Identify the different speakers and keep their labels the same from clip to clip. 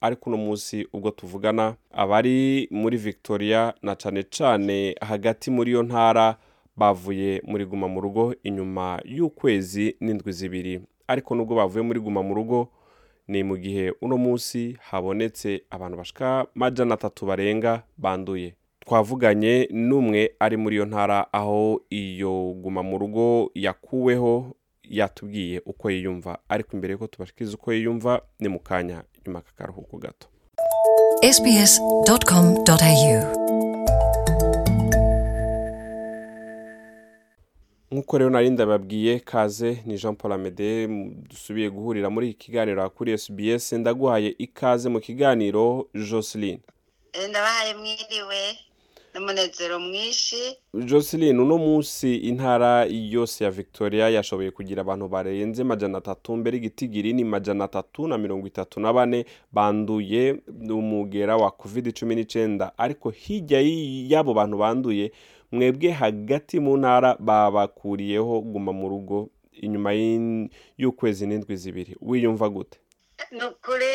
Speaker 1: ariko uno munsi ubwo tuvugana abari muri Victoria na cane cane hagati muri iyo ntara bavuye muri guma mu rugo inyuma y'ukwezi n'indwi zibiri ariko nubwo bavuye muri guma mu rugo ni mu gihe uno munsi habonetse abantu bashika majana atatu barenga banduye twavuganye n'umwe ari muri iyo ntara aho iyo guma mu rugo yakuweho yatubwiye uko yiyumva ariko imbere y'uko tubashikiriza uko yiyumva ni mu kanya nyuma k'akaruhuko gato nk'uko rero nari ndababwiye kaze ni jean paul amede dusubiye guhurira muri iki kiganiro kuri SBS ndaguhaye ikaze mu kiganiro Jocelyn
Speaker 2: ndabahaye mwiriwe n'umunezero mwinshi
Speaker 1: Jocelyn uno munsi intara yose ya victoria yashoboye kugira abantu barenze amajana atatu mbere igitigiri ni amajana atatu na mirongo itatu na bane banduye umugera wa covid cumi n'icyenda ariko hirya y'abo bantu banduye mwebwe hagati mu ntara babakuriyeho guma mu rugo inyuma y'ukwezi n'indwi zibiri wiyumva gute
Speaker 2: ni ukuri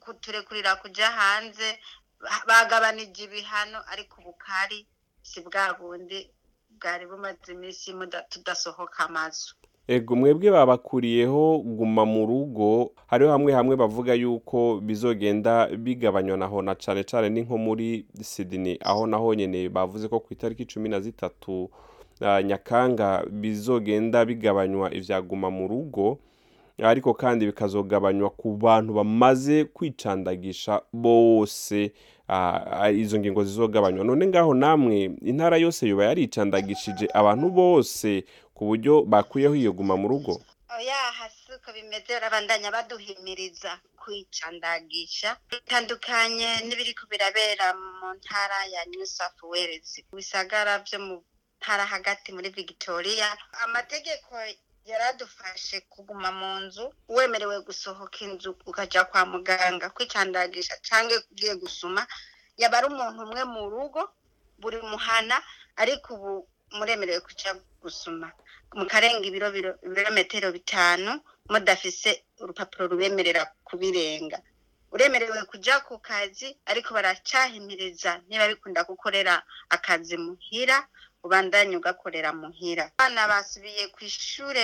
Speaker 2: kuturekurira kujya hanze bagabanije ibihano ariko ubukari si bwa bundi bwari bumaze iminsi tudasohoka amazu
Speaker 1: ego mwebwe babakuriyeho guma mu rugo hariho hamwe hamwe bavuga yuko bizogenda bigabanywa naho na cane cane ni nko muri Sydney aho naho nyine bavuze ko ku itariki cumi na zitatu uh, nyakanga bizogenda bigabanywa ibyaguma mu rugo ariko kandi bikazogabanywa ku bantu bamaze kwicandagisha bose Ah, ah, izo ngingo zizogabanywa none ngaho namwe intara yose yuba yaricandagishije abantu bose ku buryo bakwiyeho yiguma mu rugo
Speaker 2: oya oh, si uko bimeze barabandanya baduhimiriza kwicandagisha bitandukanye n'ibiri kubirabera mu ntara ya new south wales bisagara byo mu ntara hagati muri victoria amategeko yaradufashe kuguma mu nzu wemerewe gusohoka inzu ukajya kwa muganga kwicandagisha cyangwa ugiye gusuma yaba ari umuntu umwe mu rugo buri muhana ariko ubu muremerewe kujya gusuma mukarenga ibirometero bitanu mudafise urupapuro rubemerera kubirenga uremerewe kujya ku kazi ariko baracyahimireza niba bikunda gukorera akazi muhira ubandanye ugakorera muhira abana basubiye ku ishure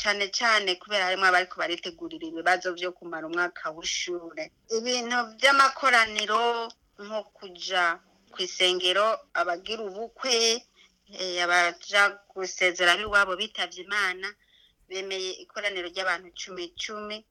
Speaker 2: cyane cyane kubera harimo abariko baritegurira ibibazo byo kumara umwaka w'ishure ibintu byamakoraniro nko ku isengero abagira ubukwe eh, abaja gusezera b'iwabo bitavye imana bemeye ikoraniro ry'abantu cumi cumi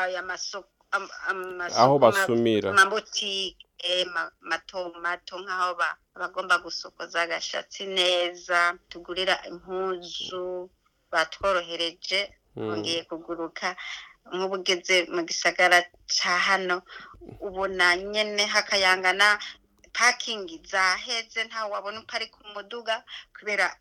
Speaker 2: aya masoko
Speaker 1: aho basumira
Speaker 2: amabutike mato mato nk'aho bagomba gusokoza agashatsi neza tugurira impuzu batworohereje
Speaker 1: hmm.
Speaker 2: bongeye kuguruka nk'ubu ugeze mu gisagara cya hano ubona nyine hakayangana pakingi zaheze nta wabona ku muduga kubera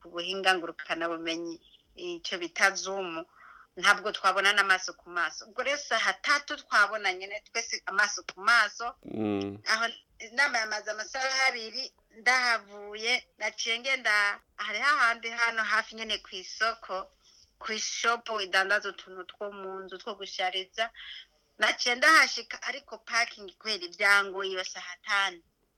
Speaker 2: ku buhinga ngurukanabumenyi icyo bita zumu ntabwo twabona n'amaso ku maso ubwo rero saa tatu twabonanye twese amaso ku maso mm. aho inama yamaze amasaha abiri ndahavuye naciye ngenda hariho ahandi hano hafi nyine ku isoko ku ishopu idandaza utuntu two mu nzu two gushariza naciye ndahashika ariko pakingi kubera ibyangoye iyo saa tanu
Speaker 1: mm.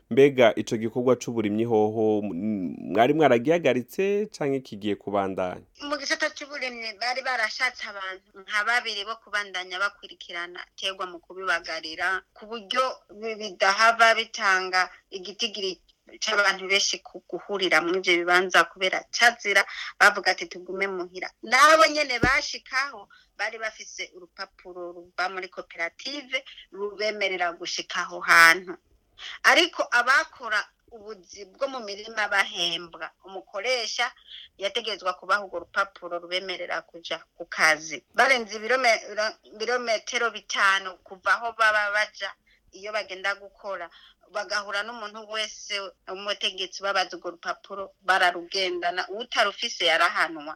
Speaker 1: mbega icyo gikorwa cy'uburimyi hoho mwari mwaragihagaritse cyangwa kigiye kubandanya
Speaker 2: mu gisata bari barashatse abantu nka babiri bo kubandanya bakurikirana tegwa mu kubibagarira ku buryo bidahava bitanga igitigiri cy'abantu benshi guhurira muri ibyo bibanza kubera cazira bavuga ati tugume muhira nabo nyene bashikaho bari bafise urupapuro ruba muri koperative rubemerera gushika aho hantu ariko abakora ubuzi bwo mu mirima bahembwa umukoresha yategerezwa kubaha urwo rupapuro rubemerera kujya ku kazi barenze ibirometero bitanu kuva aho baba bajya iyo bagenda gukora bagahura n'umuntu wese umutegetsi babaza urwo rupapuro bararugendana utarufise yarahanwa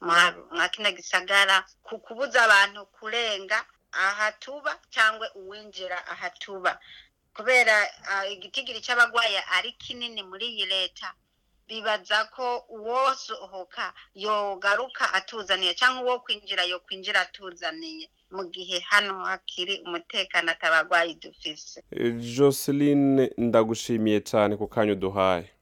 Speaker 2: mwa kino gisagara ku kubuza abantu kurenga ahatuba cyangwa uwinjira ahatuba kubera igitigiri cy'abarwayi ari kinini muri iyi leta bibaza ko uwosohoka yogaruka atuzaniye cyangwa uwo kwinjira yo kwinjira atuzaniye mu gihe hano hakiri umutekano atabarwayi dufise eh,
Speaker 1: joseline ndagushimiye cyane ku kanya uduhaye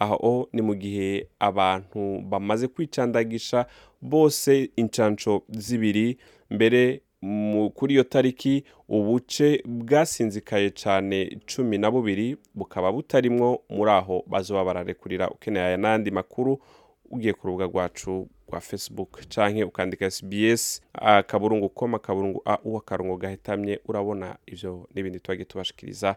Speaker 2: o ni
Speaker 1: mu gihe abantu bamaze kwicandagisha bose incanco z'ibiri mbere kuri iyo tariki ubuce bwasinzikaye cyane cumi na bubiri bukaba butarimwo muri aho bazuba bararekurira ukeneye aya n'andi makuru ugiye ku rubuga rwacu rwa facebook canke ukandika sbs akaburungu koma akaburungu au akarongo gahetamye urabona ibyo n'ibindi tubajya tubashikiriza